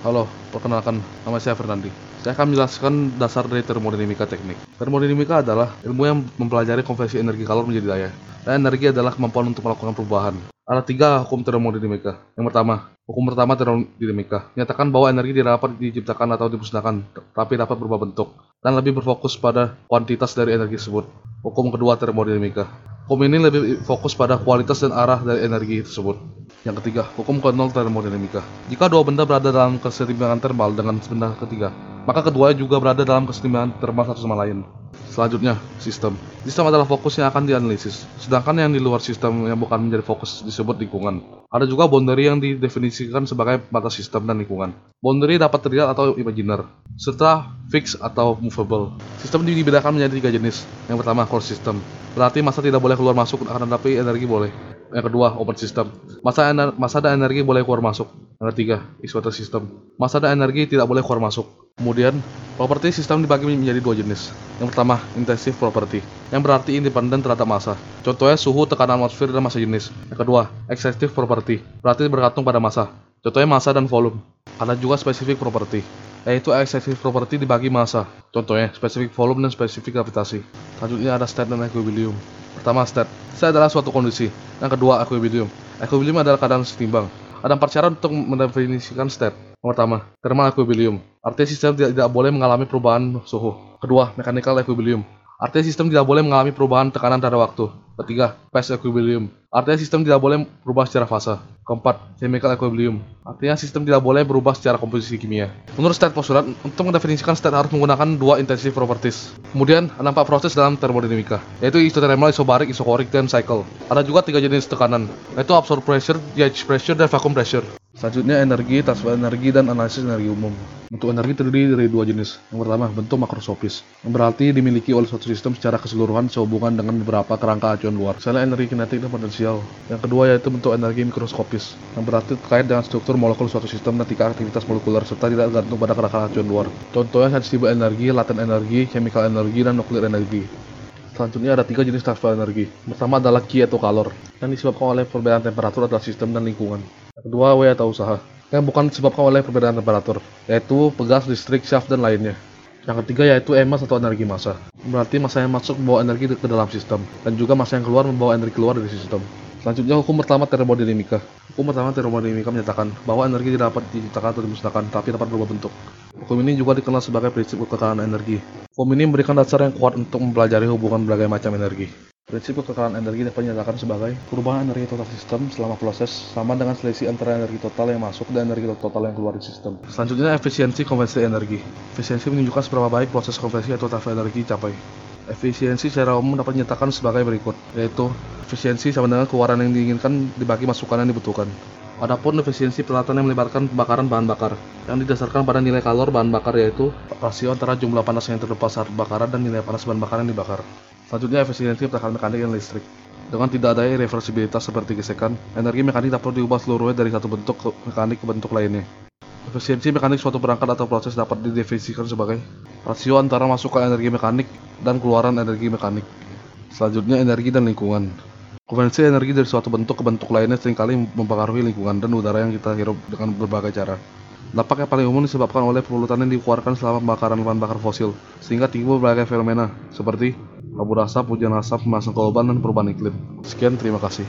Halo, perkenalkan nama saya Fernandi. Saya akan menjelaskan dasar dari termodinamika teknik. Termodinamika adalah ilmu yang mempelajari konversi energi kalor menjadi daya. Dan energi adalah kemampuan untuk melakukan perubahan. Ada tiga hukum termodinamika. Yang pertama, hukum pertama termodinamika menyatakan bahwa energi tidak dapat diciptakan atau dimusnahkan, tapi dapat berubah bentuk dan lebih berfokus pada kuantitas dari energi tersebut. Hukum kedua termodinamika. Hukum ini lebih fokus pada kualitas dan arah dari energi tersebut. Yang ketiga, hukum ke-0 termodinamika. Jika dua benda berada dalam keseimbangan termal dengan benda ketiga, maka keduanya juga berada dalam keseimbangan termal satu sama lain. Selanjutnya, sistem. Sistem adalah fokus yang akan dianalisis, sedangkan yang di luar sistem yang bukan menjadi fokus disebut lingkungan. Ada juga boundary yang didefinisikan sebagai batas sistem dan lingkungan. Boundary dapat terlihat atau imajiner, serta fix atau movable. Sistem dibedakan menjadi tiga jenis. Yang pertama, closed system. Berarti masa tidak boleh keluar masuk, akan tetapi energi boleh. Yang kedua, open system. Masa, ener masa dan energi boleh keluar masuk. Yang ketiga, isoter system. Masa dan energi tidak boleh keluar masuk. Kemudian, properti sistem dibagi menjadi dua jenis. Yang pertama, intensive property, yang berarti independen terhadap massa. Contohnya suhu, tekanan atmosfer, dan massa jenis. Yang kedua, excessive property, berarti bergantung pada massa. Contohnya massa dan volume. Ada juga specific property, yaitu excessive property dibagi massa. Contohnya specific volume dan specific gravitasi. Selanjutnya ada state dan equilibrium. Pertama, state. State adalah suatu kondisi. Yang kedua, equilibrium. Equilibrium adalah keadaan setimbang. Ada empat cara untuk mendefinisikan state. Yang pertama, thermal equilibrium. Artinya sistem tidak, tidak boleh mengalami perubahan suhu. Kedua, mechanical equilibrium. Artinya sistem tidak boleh mengalami perubahan tekanan pada waktu. Ketiga, phase equilibrium. Artinya sistem tidak boleh berubah secara fase. Keempat, chemical equilibrium. Artinya sistem tidak boleh berubah secara komposisi kimia. Menurut state postulat, untuk mendefinisikan state harus menggunakan dua intensive properties. Kemudian, ada empat proses dalam termodinamika, yaitu isothermal, isobarik, isokorik, dan cycle. Ada juga tiga jenis tekanan, yaitu absorb pressure, gauge pressure, dan vacuum pressure. Selanjutnya energi, transfer energi, dan analisis energi umum. Bentuk energi terdiri dari dua jenis. Yang pertama, bentuk makroskopis, yang berarti dimiliki oleh suatu sistem secara keseluruhan sehubungan dengan beberapa kerangka acuan luar. Misalnya energi kinetik dan potensial. Yang kedua yaitu bentuk energi mikroskopis, yang berarti terkait dengan struktur molekul suatu sistem dan tingkat aktivitas molekuler serta tidak tergantung pada kerangka acuan luar. Contohnya sensitif energi, latent energi, chemical energi, dan nuklir energi. Selanjutnya ada tiga jenis transfer energi. Pertama adalah Qi atau kalor, yang disebabkan oleh perbedaan temperatur adalah sistem dan lingkungan. Kedua, W atau usaha, yang bukan disebabkan oleh perbedaan temperatur, yaitu pegas, listrik, shaft, dan lainnya. Yang ketiga yaitu emas atau energi massa, berarti massa yang masuk membawa energi ke dalam sistem, dan juga massa yang keluar membawa energi keluar dari sistem. Selanjutnya hukum pertama termodinamika. Hukum pertama termodinamika menyatakan bahwa energi tidak dapat diciptakan atau dimusnahkan, tapi dapat berubah bentuk. Hukum ini juga dikenal sebagai prinsip kekekalan energi. Hukum ini memberikan dasar yang kuat untuk mempelajari hubungan berbagai macam energi. Prinsip kekekalan energi dapat dinyatakan sebagai perubahan energi total sistem selama proses sama dengan selisih antara energi total yang masuk dan energi total yang keluar dari sistem. Selanjutnya efisiensi konversi energi. Efisiensi menunjukkan seberapa baik proses konversi atau transfer energi dicapai. Efisiensi secara umum dapat dinyatakan sebagai berikut, yaitu efisiensi sama dengan keluaran yang diinginkan dibagi masukan yang dibutuhkan. Adapun efisiensi peralatan yang melibatkan pembakaran bahan bakar, yang didasarkan pada nilai kalor bahan bakar yaitu rasio antara jumlah panas yang terlepas saat pembakaran dan nilai panas bahan bakar yang dibakar. Selanjutnya efisiensi pertahanan mekanik dan listrik. Dengan tidak adanya reversibilitas seperti gesekan, energi mekanik dapat diubah seluruhnya dari satu bentuk ke mekanik ke bentuk lainnya. Efisiensi mekanik suatu perangkat atau proses dapat didefinisikan sebagai rasio antara masukan energi mekanik dan keluaran energi mekanik. Selanjutnya energi dan lingkungan. Konversi energi dari suatu bentuk ke bentuk lainnya sering kali mempengaruhi lingkungan dan udara yang kita hirup dengan berbagai cara. Dampak yang paling umum disebabkan oleh polutan yang dikeluarkan selama pembakaran bahan bakar fosil, sehingga timbul berbagai fenomena seperti kabut asap, hujan asap, pemanasan global, dan perubahan iklim. Sekian, terima kasih.